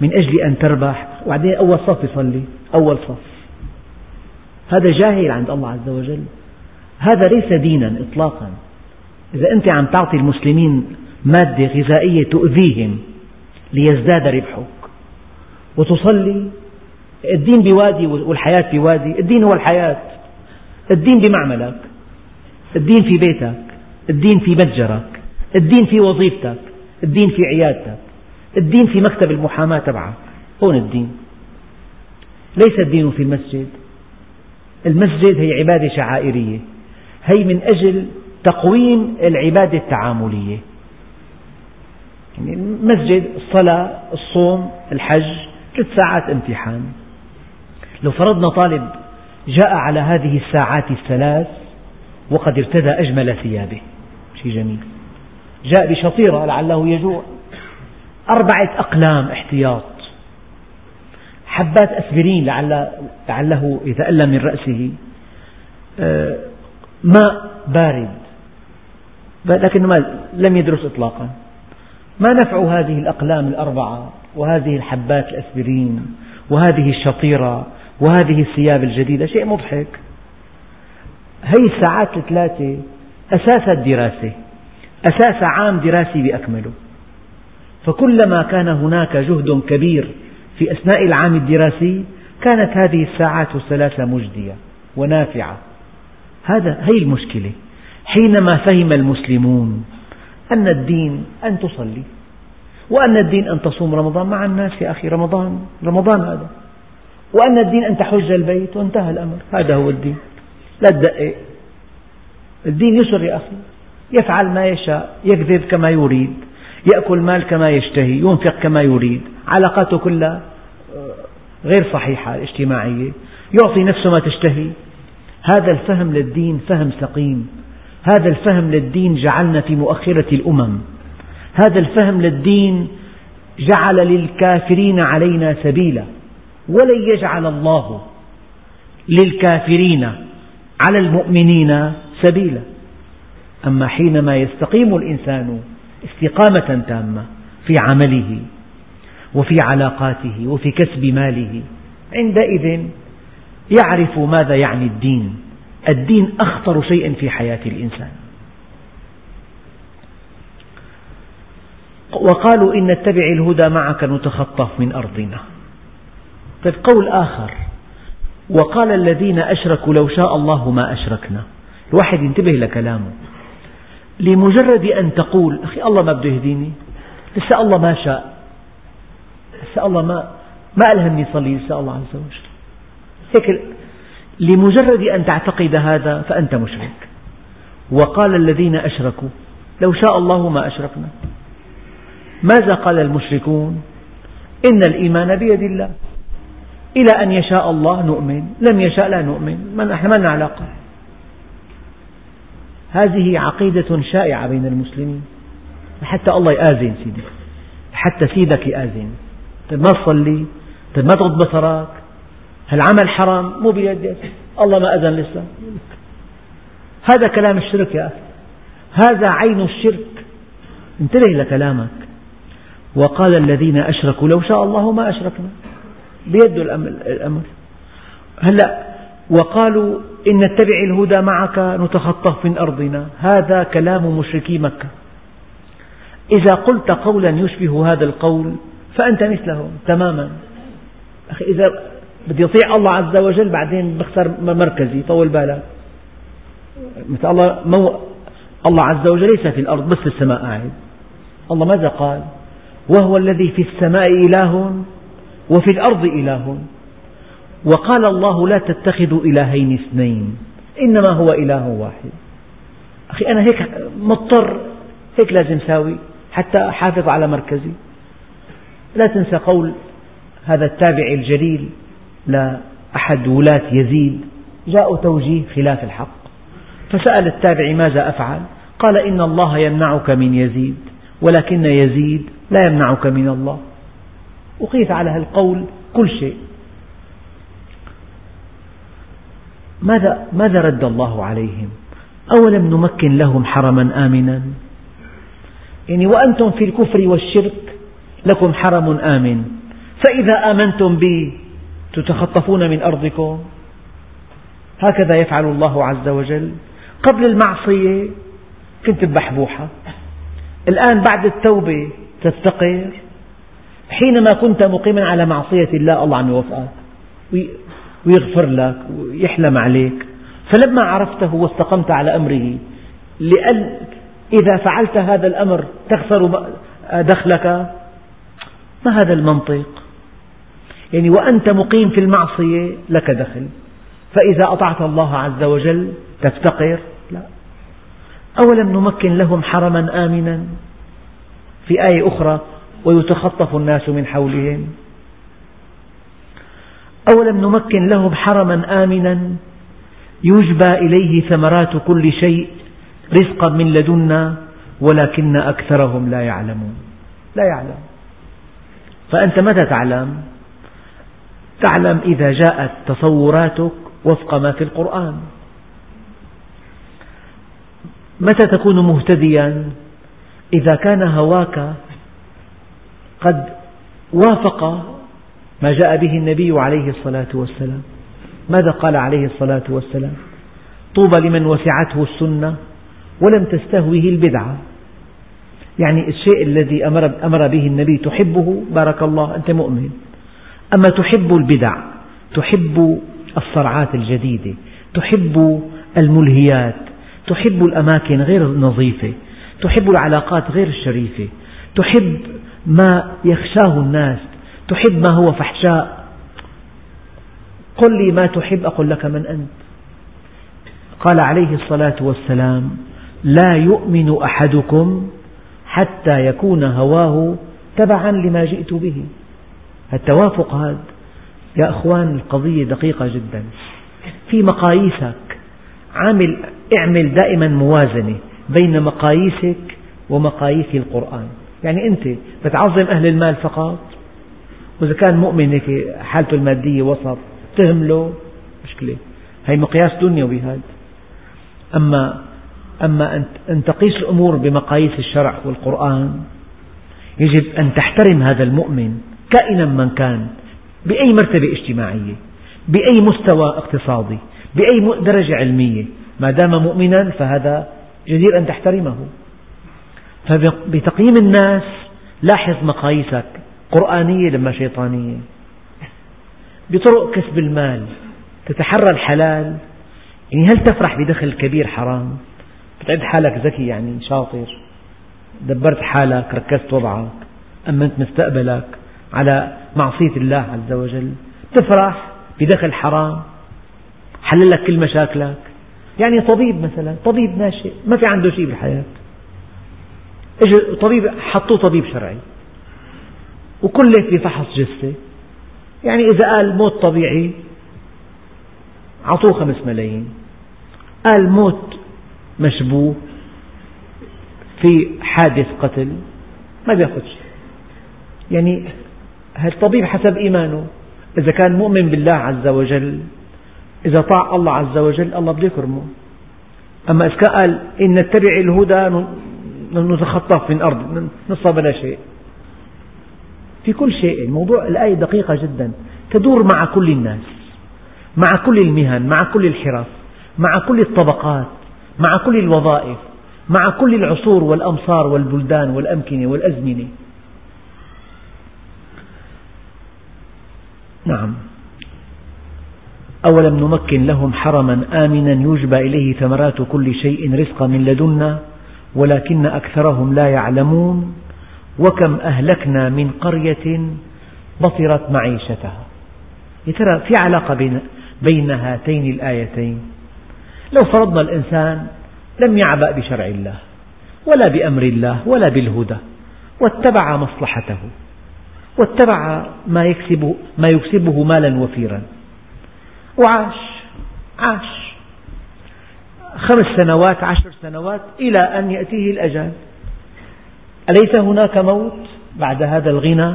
من أجل أن تربح. وبعدين أول صف يصلي أول صف. هذا جاهل عند الله عز وجل. هذا ليس دينا إطلاقا. إذا أنت عم تعطي المسلمين مادة غذائية تؤذيهم ليزداد ربحك. وتصلي الدين بوادي والحياة بوادي. الدين هو الحياة. الدين بمعملك. الدين في بيتك. الدين في متجرك. الدين في وظيفتك. الدين في عيادتك. الدين في مكتب المحاماة تبعك. هون الدين. ليس الدين في المسجد. المسجد هي عبادة شعائرية. هي من أجل تقويم العبادة التعاملية. يعني المسجد الصلاة الصوم الحج ثلاث ساعات امتحان. لو فرضنا طالب جاء على هذه الساعات الثلاث وقد ارتدى أجمل ثيابه. شيء جميل. جاء بشطيرة لعله يجوع. أربعة أقلام احتياط. حبات أسبرين لعل لعله يتألم من رأسه. آه، ماء بارد. لكنه لم يدرس إطلاقا. ما نفع هذه الأقلام الأربعة وهذه الحبات الأسبرين وهذه الشطيرة وهذه الثياب الجديدة؟ شيء مضحك. هذه الساعات الثلاثة أساس الدراسة. أساس عام دراسي بأكمله. فكلما كان هناك جهد كبير في أثناء العام الدراسي كانت هذه الساعات الثلاثة مجدية ونافعة. هذا هي المشكلة. حينما فهم المسلمون أن الدين أن تصلي وأن الدين أن تصوم رمضان مع الناس يا أخي رمضان رمضان هذا. وأن الدين أن تحج البيت وانتهى الأمر. هذا هو الدين. لا تدقق. الدين يسر يا أخي. يفعل ما يشاء يكذب كما يريد. يأكل مال كما يشتهي ينفق كما يريد علاقاته كلها غير صحيحة اجتماعية يعطي نفسه ما تشتهي. هذا الفهم للدين فهم سقيم. هذا الفهم للدين جعلنا في مؤخرة الأمم. هذا الفهم للدين جعل للكافرين علينا سبيلا. ولن يجعل الله للكافرين على المؤمنين سبيلا. أما حينما يستقيم الإنسان استقامة تامة في عمله وفي علاقاته وفي كسب ماله. عندئذ يعرف ماذا يعني الدين. الدين أخطر شيء في حياة الإنسان. وقالوا إن نتبع الهدى معك نتخطف من أرضنا. طيب قول آخر وقال الذين أشركوا لو شاء الله ما أشركنا. الواحد ينتبه لكلامه. لمجرد أن تقول أخي الله ما بده يهديني لسه الله ما شاء لسه الله ما ما ألهمني صلي لسه الله عز وجل. هيك لمجرد أن تعتقد هذا فأنت مشرك. وقال الذين أشركوا لو شاء الله ما أشركنا. ماذا قال المشركون؟ إن الإيمان بيد الله. إلى أن يشاء الله نؤمن لم يشاء لا نؤمن. نحن ما لنا علاقة. هذه عقيدة شائعة بين المسلمين. حتى الله يآذن سيدي. حتى سيدك يآذن. طيب ما تصلي؟ طيب ما تغض بصرك؟ هالعمل حرام؟ مو بيدك. الله ما أذن لسه. هذا كلام الشرك يا أخي. هذا عين الشرك. انتبه لكلامك وقال الذين أشركوا لو شاء الله ما أشركنا. بيده الأمر. هلا وقالوا إن نتبع الهدى معك نتخطف من أرضنا. هذا كلام مشركي مكة. إذا قلت قولا يشبه هذا القول فأنت مثلهم تماما. أخي إذا بدي أطيع الله عز وجل بعدين بخسر مركزي طول بالك. مثل الله مو الله عز وجل ليس في الأرض بس في السماء قاعد الله ماذا قال؟ وهو الذي في السماء إله وفي الأرض إله. وقال الله لا تتخذوا إلهين اثنين إنما هو إله واحد. أخي أنا هيك مضطر هيك لازم ساوي حتى أحافظ على مركزي. لا تنسى قول هذا التابع الجليل لأحد ولاة يزيد جاءوا توجيه خلاف الحق. فسأل التابع ماذا أفعل؟ قال إن الله يمنعك من يزيد ولكن يزيد لا يمنعك من الله. وقيس على هالقول كل شيء. ماذا, ماذا رد الله عليهم؟ أولم نمكن لهم حرما آمنا؟ يعني وأنتم في الكفر والشرك لكم حرم آمن. فإذا آمنتم بي تتخطفون من أرضكم؟ هكذا يفعل الله عز وجل. قبل المعصية كنت ببحبوحة الآن بعد التوبة تفتقر. حينما كنت مقيما على معصية الله الله عم يوفقك. ويغفر لك ويحلم عليك. فلما عرفته واستقمت على أمره لأن إذا فعلت هذا الأمر تخسر دخلك ما هذا المنطق؟ يعني وأنت مقيم في المعصية لك دخل. فإذا أطعت الله عز وجل تفتقر؟ لا. أولم نمكن لهم حرما آمنا؟ في آية أخرى ويتخطف الناس من حولهم. أولم نمكن لهم حرما آمنا يجبى إليه ثمرات كل شيء رزقا من لدنا ولكن أكثرهم لا يعلمون. لا يعلم. فأنت متى تعلم؟ تعلم إذا جاءت تصوراتك وفق ما في القرآن. متى تكون مهتديا؟ إذا كان هواك قد وافق ما جاء به النبي عليه الصلاة والسلام. ماذا قال عليه الصلاة والسلام؟ طوبى لمن وسعته السنة ولم تستهوه البدعة. يعني الشيء الذي أمر, أمر به النبي تحبه بارك الله أنت مؤمن. أما تحب البدع تحب الصرعات الجديدة تحب الملهيات تحب الأماكن غير النظيفة تحب العلاقات غير الشريفة تحب ما يخشاه الناس تحب ما هو فحشاء قل لي ما تحب أقول لك من أنت. قال عليه الصلاة والسلام لا يؤمن أحدكم حتى يكون هواه تبعا لما جئت به. التوافق هذا. يا أخوان القضية دقيقة جدا. في مقاييسك عامل اعمل دائما موازنة بين مقاييسك ومقاييس القرآن. يعني أنت بتعظم أهل المال فقط؟ وإذا كان مؤمن هيك حالته المادية وسط تهمله مشكلة. هي مقياس دنيوي هذا أما أما أن تقيس الأمور بمقاييس الشرع والقرآن يجب أن تحترم هذا المؤمن كائنا من كان بأي مرتبة اجتماعية بأي مستوى اقتصادي بأي درجة علمية. ما دام مؤمنا فهذا جدير أن تحترمه. فبتقييم الناس لاحظ مقاييسك قرآنية لما شيطانية. بطرق كسب المال. تتحرى الحلال. يعني هل تفرح بدخل كبير حرام؟ بتعد حالك ذكي يعني شاطر. دبرت حالك ركزت وضعك أمنت مستقبلك على معصية الله عز وجل. تفرح بدخل حرام. حلل لك كل مشاكلك. يعني طبيب مثلا طبيب ناشئ ما في عنده شيء بالحياة. طبيب حطوه طبيب شرعي. وكلف بفحص جثة. يعني إذا قال موت طبيعي أعطوه خمس ملايين. قال موت مشبوه في حادث قتل ما بياخذ شيء. يعني الطبيب حسب إيمانه. إذا كان مؤمن بالله عز وجل إذا طاع الله عز وجل الله بده يكرمه. أما إذا قال إن نتبع الهدى نتخطف من أرض نصف بلا شيء. في كل شيء. الموضوع الآية دقيقة جدا. تدور مع كل الناس مع كل المهن مع كل الحرف مع كل الطبقات مع كل الوظائف مع كل العصور والأمصار والبلدان والأمكنة والأزمنة. نعم. أولم نمكن لهم حرما آمنا يجبى إليه ثمرات كل شيء رزقا من لدنا ولكن أكثرهم لا يعلمون. وكم أهلكنا من قرية بطرت معيشتها. يا ترى في علاقة بين, هاتين الآيتين؟ لو فرضنا الإنسان لم يعبأ بشرع الله ولا بأمر الله ولا بالهدى واتبع مصلحته واتبع ما يكسبه, ما يكسبه مالا وفيرا. وعاش عاش خمس سنوات عشر سنوات إلى أن يأتيه الأجل. أليس هناك موت بعد هذا الغنى؟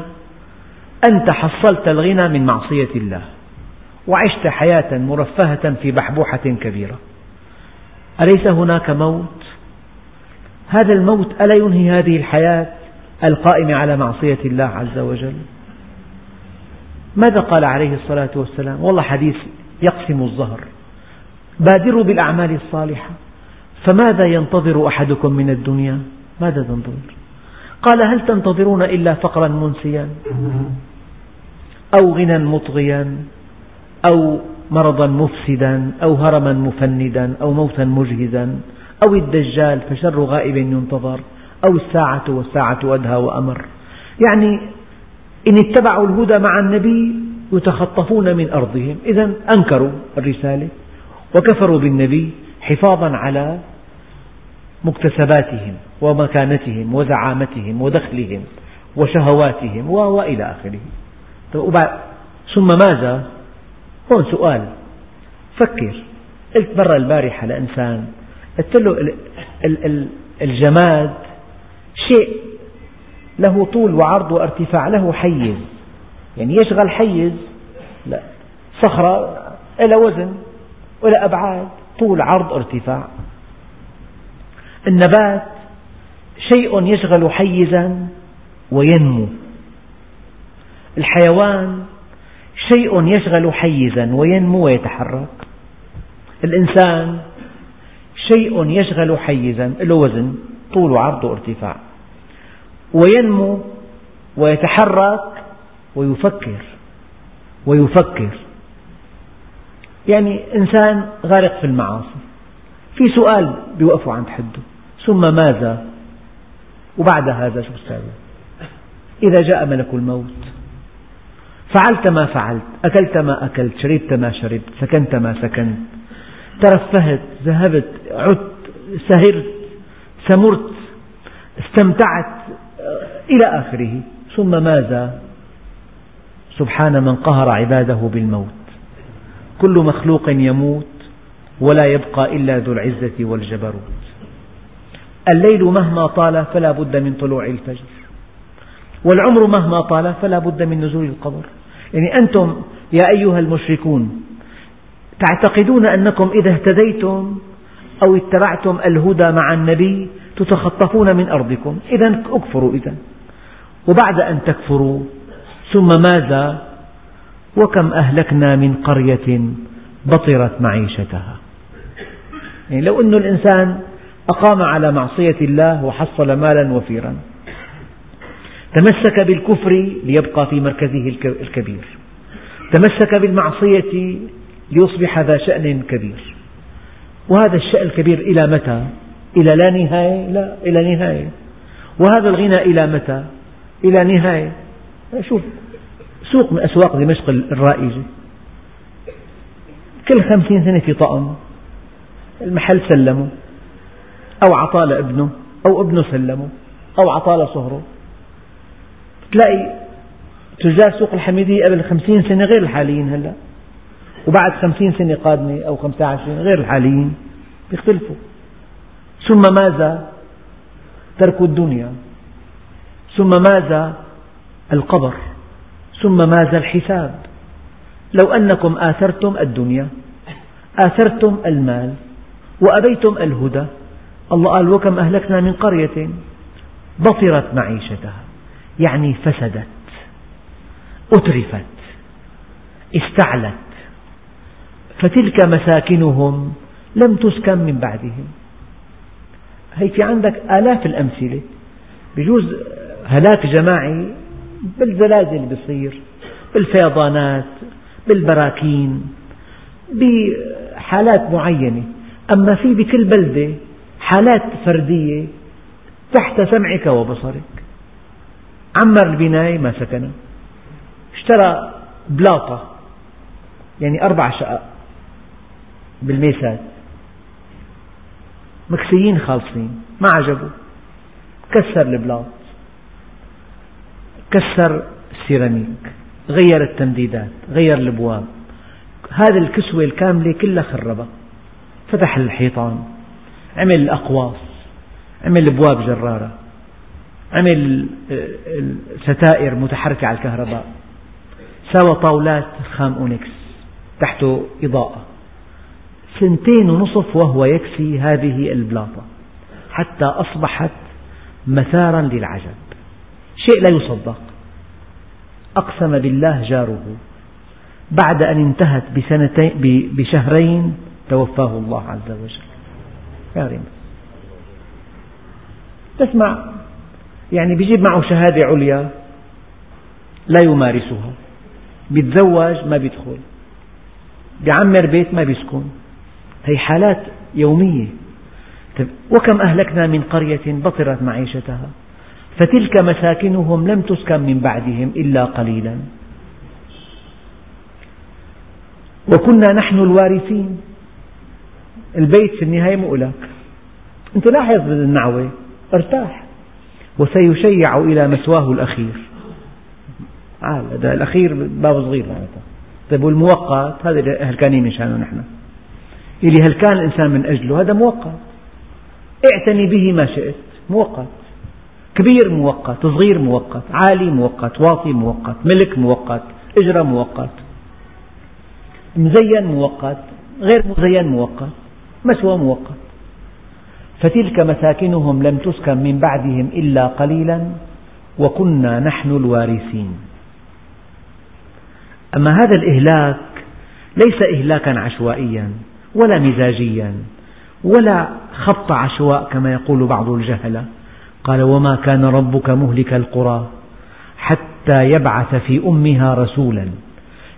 أنت حصلت الغنى من معصية الله وعشت حياة مرفهة في بحبوحة كبيرة. أليس هناك موت؟ هذا الموت ألا ينهي هذه الحياة القائمة على معصية الله عز وجل؟ ماذا قال عليه الصلاة والسلام؟ والله حديث يقسم الظهر. بادروا بالأعمال الصالحة فماذا ينتظر أحدكم من الدنيا؟ ماذا تنتظر؟ قال هل تنتظرون إلا فقرا منسيا أو غنى مطغيا أو مرضا مفسدا أو هرما مفندا أو موتا مجهزا أو الدجال فشر غائب ينتظر أو الساعة والساعة أدهى وأمر يعني إن اتبعوا الهدى مع النبي يتخطفون من أرضهم إذا أنكروا الرسالة وكفروا بالنبي حفاظا على مكتسباتهم ومكانتهم وزعامتهم ودخلهم وشهواتهم وإلى آخره. ثم ماذا؟ هون سؤال. فكر. قلت مرة البارحة لإنسان قلت له الجماد شيء له طول وعرض وارتفاع له حيز. يعني يشغل حيز؟ لا. صخرة لها وزن ولا أبعاد طول عرض ارتفاع. النبات شيء يشغل حيزا وينمو. الحيوان شيء يشغل حيزا وينمو ويتحرك. الإنسان شيء يشغل حيزا له وزن طول وعرض وارتفاع. وينمو ويتحرك ويفكر ويفكر. يعني إنسان غارق في المعاصي. في سؤال بيوقفوا عند حده. ثم ماذا؟ وبعد هذا شو تساوي إذا جاء ملك الموت فعلت ما فعلت أكلت ما أكلت شربت ما شربت سكنت ما سكنت ترفهت ذهبت عدت سهرت سمرت استمتعت إلى آخره. ثم ماذا؟ سبحان من قهر عباده بالموت. كل مخلوق يموت ولا يبقى إلا ذو العزة والجبروت. الليل مهما طال فلا بد من طلوع الفجر. والعمر مهما طال فلا بد من نزول القبر. يعني أنتم يا أيها المشركون تعتقدون أنكم إذا اهتديتم أو اتبعتم الهدى مع النبي تتخطفون من أرضكم. إذا اكفروا إذا. وبعد أن تكفروا ثم ماذا؟ وكم أهلكنا من قرية بطرت معيشتها. يعني لو أن الإنسان أقام على معصية الله وحصل مالا وفيرا. تمسك بالكفر ليبقى في مركزه الكبير. تمسك بالمعصية ليصبح ذا شأن كبير. وهذا الشأن الكبير إلى متى؟ إلى لا نهاية؟ لا إلى نهاية. وهذا الغنى إلى متى؟ إلى نهاية. شوف سوق من أسواق دمشق الرائجة كل خمسين سنة في طقم. المحل سلمه. أو عطاه لابنه أو ابنه سلمه أو عطاه لصهره تلاقي تجار سوق الحميدية قبل خمسين سنة غير الحاليين هلأ. وبعد خمسين سنة قادمة أو خمسة عشر غير الحاليين. يختلفوا ثم ماذا ترك الدنيا؟ ثم ماذا القبر؟ ثم ماذا الحساب؟ لو أنكم آثرتم الدنيا آثرتم المال وأبيتم الهدى الله قال وكم أهلكنا من قرية بطرت معيشتها. يعني فسدت أترفت استعلت. فتلك مساكنهم لم تسكن من بعدهم. هي في عندك آلاف الأمثلة. بجوز هلاك جماعي بالزلازل بصير بالفيضانات بالبراكين بحالات معينة. أما في بكل بلدة حالات فردية تحت سمعك وبصرك. عمر البناية ما سكن اشترى بلاطة يعني أربع شقق بالميسات مكسيين خالصين ما عجبه. كسر البلاط. كسر السيراميك. غير التمديدات غير الأبواب. هذه الكسوة الكاملة كلها خربها. فتح الحيطان. عمل الأقواس عمل أبواب جرارة عمل ستائر متحركة على الكهرباء سوى طاولات خام أونكس تحته إضاءة. سنتين ونصف وهو يكسي هذه البلاطة حتى أصبحت مثارا للعجب. شيء لا يصدق. أقسم بالله جاره بعد أن انتهت بسنتين بشهرين توفاه الله عز وجل. يا ريم تسمع يعني بيجيب معه شهادة عليا لا يمارسها. بيتزوج ما بيدخل. بيعمر بيت ما بيسكن. هي حالات يومية. وكم أهلكنا من قرية بطرت معيشتها؟ فتلك مساكنهم لم تسكن من بعدهم إلا قليلا. وكنا نحن الوارثين. البيت في النهاية مؤلك أنت لاحظ بالنعوة ارتاح. وسيشيع إلى مسواه الأخير. عال هذا الأخير باب صغير معناتها طيب والمؤقت هذا هلكانين من شأنه نحن. اللي هلكان الإنسان من أجله هذا مؤقت اعتني به ما شئت. مؤقت كبير مؤقت صغير مؤقت عالي مؤقت واطي مؤقت ملك مؤقت إجرة مؤقت مزين مؤقت غير مزين مؤقت مسوى مؤقت فتلك مساكنهم لم تسكن من بعدهم إلا قليلا وكنا نحن الوارثين. أما هذا الإهلاك ليس إهلاكا عشوائيا ولا مزاجيا ولا خبط عشواء كما يقول بعض الجهلة. قال وما كان ربك مهلك القرى حتى يبعث في أمها رسولا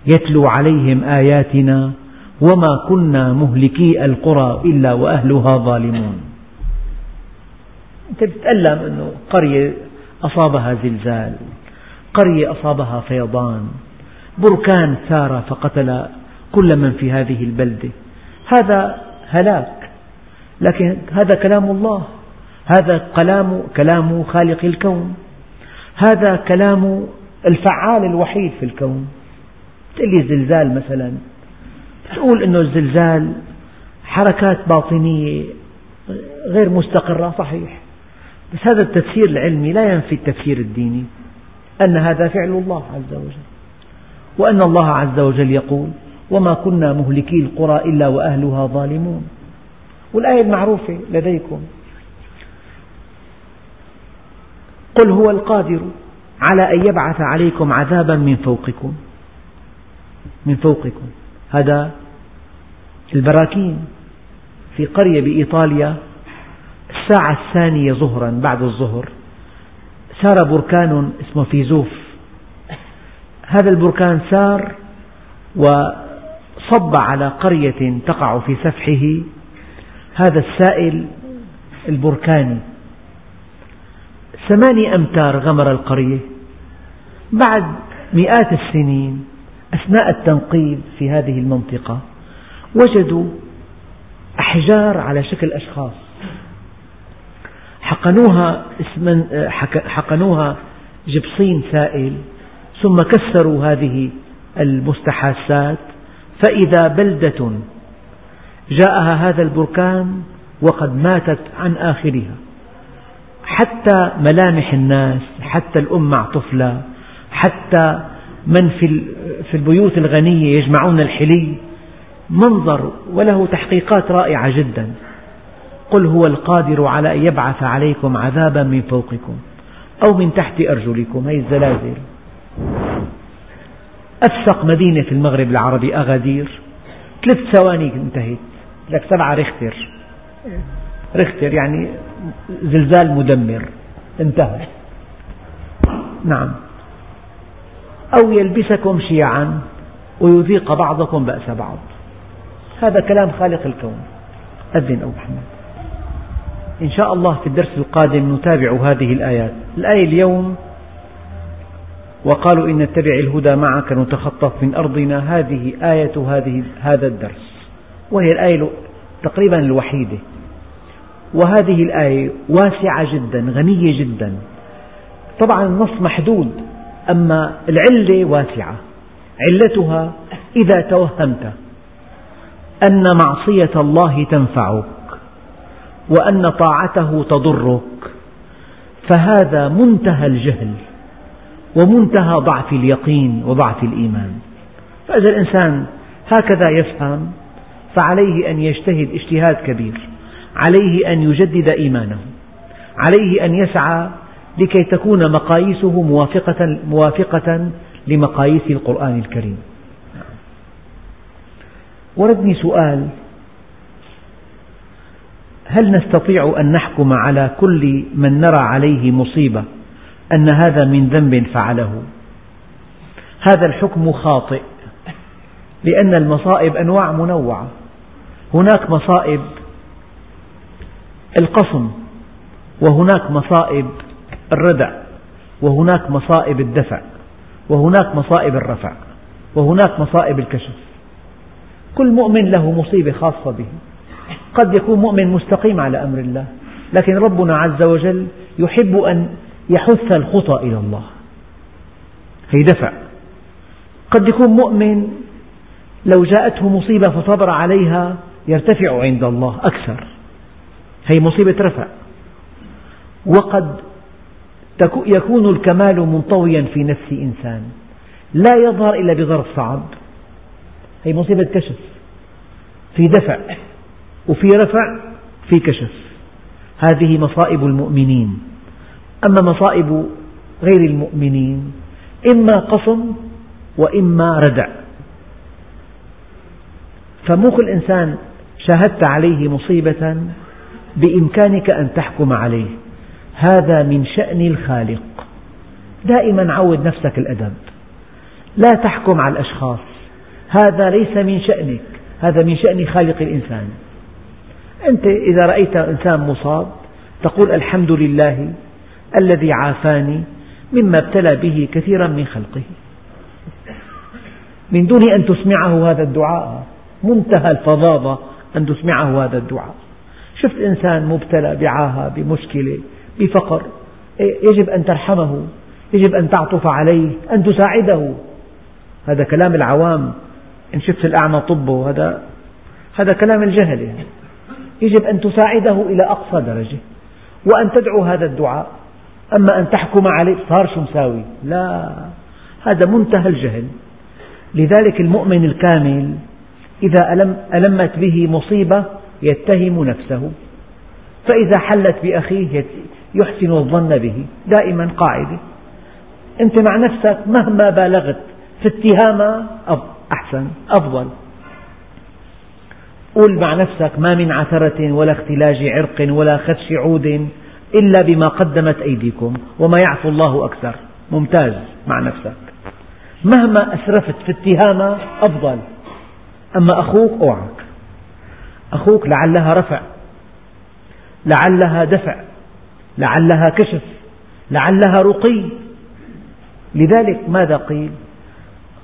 يتلو عليهم آياتنا وما كنا مهلكي القرى إلا وأهلها ظالمون. أنت تتألم أنه قرية أصابها زلزال قرية أصابها فيضان بركان ثار فقتل كل من في هذه البلدة. هذا هلاك لكن هذا كلام الله هذا كلام كلام خالق الكون هذا كلام الفعال الوحيد في الكون. تقول لي الزلزال مثلا. تقول أنه الزلزال حركات باطنية غير مستقرة صحيح. بس هذا التفسير العلمي لا ينفي التفسير الديني أن هذا فعل الله عز وجل. وأن الله عز وجل يقول وما كنا مهلكي القرى إلا وأهلها ظالمون والآية المعروفة لديكم قل هو القادر على أن يبعث عليكم عذابا من فوقكم من فوقكم. هذا البراكين في قرية بإيطاليا الساعة الثانية ظهرا بعد الظهر سار بركان اسمه فيزوف. هذا البركان سار وصب على قرية تقع في سفحه. هذا السائل البركاني. ثماني أمتار غمر القرية. بعد مئات السنين أثناء التنقيب في هذه المنطقة وجدوا أحجار على شكل أشخاص. حقنوها, حقنوها جبصين سائل ثم كسروا هذه المستحاثات فإذا بلدة جاءها هذا البركان وقد ماتت عن آخرها. حتى ملامح الناس حتى الأم مع طفلة حتى من في البيوت الغنية يجمعون الحلي منظر وله تحقيقات رائعة جدا. قل هو القادر على أن يبعث عليكم عذابا من فوقكم أو من تحت أرجلكم. هذه الزلازل. أفسق مدينة في المغرب العربي أغادير. ثلاث ثواني انتهت. لك سبعة ريختر. ريختر يعني زلزال مدمر. انتهى. نعم. أو يلبسكم شيعا ويذيق بعضكم بأس بعض. هذا كلام خالق الكون. أذن أبو محمد. إن شاء الله في الدرس القادم نتابع هذه الآيات. الآية اليوم وقالوا إن نتبع الهدى معك نتخطف من أرضنا. هذه آية هذه هذا الدرس. وهي الآية تقريبا الوحيدة. وهذه الآية واسعة جدا غنية جدا. طبعا النص محدود. أما العلة واسعة. علتها إذا توهمت أن معصية الله تنفعك وأن طاعته تضرك فهذا منتهى الجهل ومنتهى ضعف اليقين وضعف الإيمان. فإذا الإنسان هكذا يفهم فعليه أن يجتهد اجتهاد كبير عليه أن يجدد إيمانه عليه أن يسعى لكي تكون مقاييسه موافقة, موافقة لمقاييس القرآن الكريم. وردني سؤال. هل نستطيع أن نحكم على كل من نرى عليه مصيبة أن هذا من ذنب فعله؟ هذا الحكم خاطئ لأن المصائب أنواع منوعة. هناك مصائب القصم وهناك مصائب الردع وهناك مصائب الدفع وهناك مصائب الرفع وهناك مصائب الكشف. كل مؤمن له مصيبة خاصة به. قد يكون مؤمن مستقيم على أمر الله لكن ربنا عز وجل يحب أن يحث الخطى إلى الله. هي دفع. قد يكون مؤمن لو جاءته مصيبة فصبر عليها يرتفع عند الله أكثر. هي مصيبة رفع. وقد يكون الكمال منطويا في نفس إنسان. لا يظهر إلا بظرف صعب. هي مصيبة كشف. في دفع. وفي رفع في كشف. هذه مصائب المؤمنين. أما مصائب غير المؤمنين إما قصم وإما ردع. فمو كل إنسان شاهدت عليه مصيبة بإمكانك أن تحكم عليه. هذا من شأن الخالق. دائما عود نفسك الأدب. لا تحكم على الأشخاص. هذا ليس من شأنك. هذا من شأن خالق الإنسان. أنت إذا رأيت إنسان مصاب تقول الحمد لله الذي عافاني مما ابتلى به كثيرا من خلقه. من دون أن تسمعه هذا الدعاء منتهى الفظاظة أن تسمعه هذا الدعاء. شفت إنسان مبتلى بعاهة بمشكلة بفقر يجب أن ترحمه يجب أن تعطف عليه أن تساعده. هذا كلام العوام. إن شفت الأعمى طبه هذا هذا كلام الجهلة يجب أن تساعده إلى أقصى درجة. وأن تدعو هذا الدعاء. أما أن تحكم عليه صار شو مساوي. لا هذا منتهى الجهل. لذلك المؤمن الكامل إذا ألم ألمت به مصيبة يتهم نفسه. فإذا حلت بأخيه يحسن الظن به دائما قاعدة. أنت مع نفسك مهما بالغت في اتهامها أحسن أفضل. قل مع نفسك ما من عثرة ولا اختلاج عرق ولا خدش عود إلا بما قدمت أيديكم وما يعفو الله أكثر. ممتاز مع نفسك. مهما أسرفت في اتهامها أفضل. أما أخوك أوعك. أخوك لعلها رفع. لعلها دفع. لعلها كشف لعلها رقي. لذلك ماذا قيل؟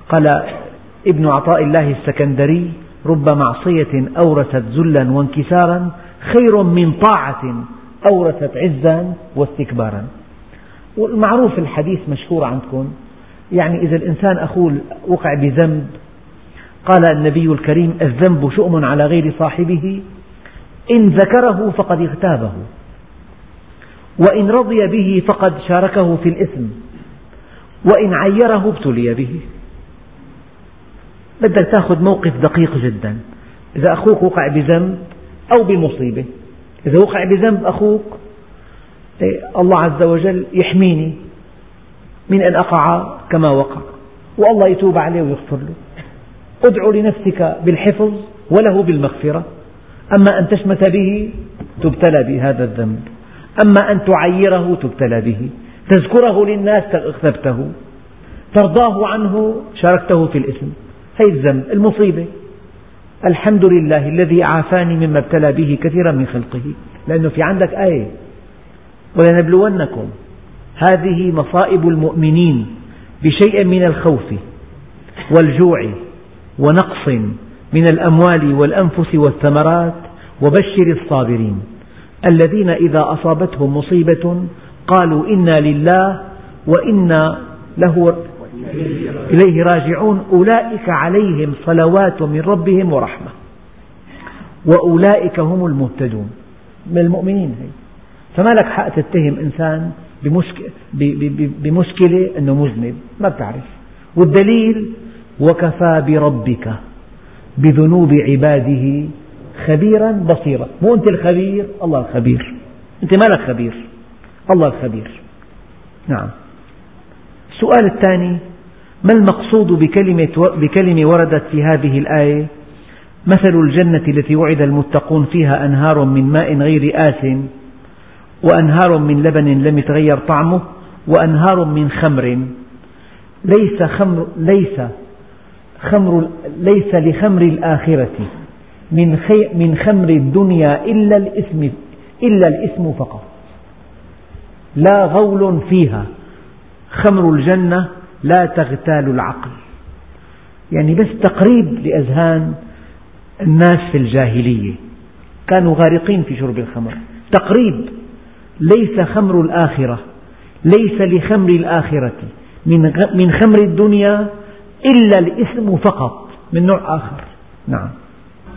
قال ابن عطاء الله السكندري رب معصية أورثت ذلا وانكسارا خير من طاعة أورثت عزا واستكبارا. والمعروف الحديث مشهور عندكم. يعني إذا الإنسان أخوه وقع بذنب قال النبي الكريم الذنب شؤم على غير صاحبه إن ذكره فقد اغتابه. وإن رضي به فقد شاركه في الإثم. وإن عيره ابتلي به. بدك تأخذ موقف دقيق جدا. إذا أخوك وقع بذنب أو بمصيبة. إذا وقع بذنب أخوك إيه، الله عز وجل يحميني من أن أقع كما وقع. والله يتوب عليه ويغفر له. ادع لنفسك بالحفظ وله بالمغفرة. أما أن تشمت به تبتلى بهذا الذنب. أما أن تعيره تبتلى به تذكره للناس اغتبته ترضاه عنه شاركته في الإثم. هي الذنب المصيبة. الحمد لله الذي عافاني مما ابتلى به كثيرا من خلقه. لأنه في عندك آية ولنبلونكم هذه مصائب المؤمنين بشيء من الخوف والجوع ونقص من الأموال والأنفس والثمرات وبشر الصابرين. الذين إذا أصابتهم مصيبة قالوا إنا لله وإنا له إليه راجعون. أولئك عليهم صلوات من ربهم ورحمة. وأولئك هم المهتدون. من المؤمنين. هي فما لك حق تتهم إنسان بمشكلة أنه مذنب؟ ما بتعرف. والدليل وكفى بربك بذنوب عباده خبيرا بصيرا. مو أنت الخبير الله الخبير. أنت ما لك خبير؟ الله الخبير. نعم. السؤال الثاني ما المقصود بكلمة, بكلمة وردت في هذه الآية؟ مثل الجنة التي وعد المتقون فيها أنهار من ماء غير آس وأنهار من لبن لم يتغير طعمه وأنهار من خمر. ليس خمر ليس خمر ليس لخمر الآخرة. من من خمر الدنيا إلا الاسم إلا الاسم فقط. لا غول فيها. خمر الجنة لا تغتال العقل. يعني بس تقريب لأذهان الناس في الجاهلية. كانوا غارقين في شرب الخمر. تقريب. ليس خمر الآخرة. ليس لخمر الآخرة. من خمر الدنيا إلا الاسم فقط. من نوع آخر. نعم.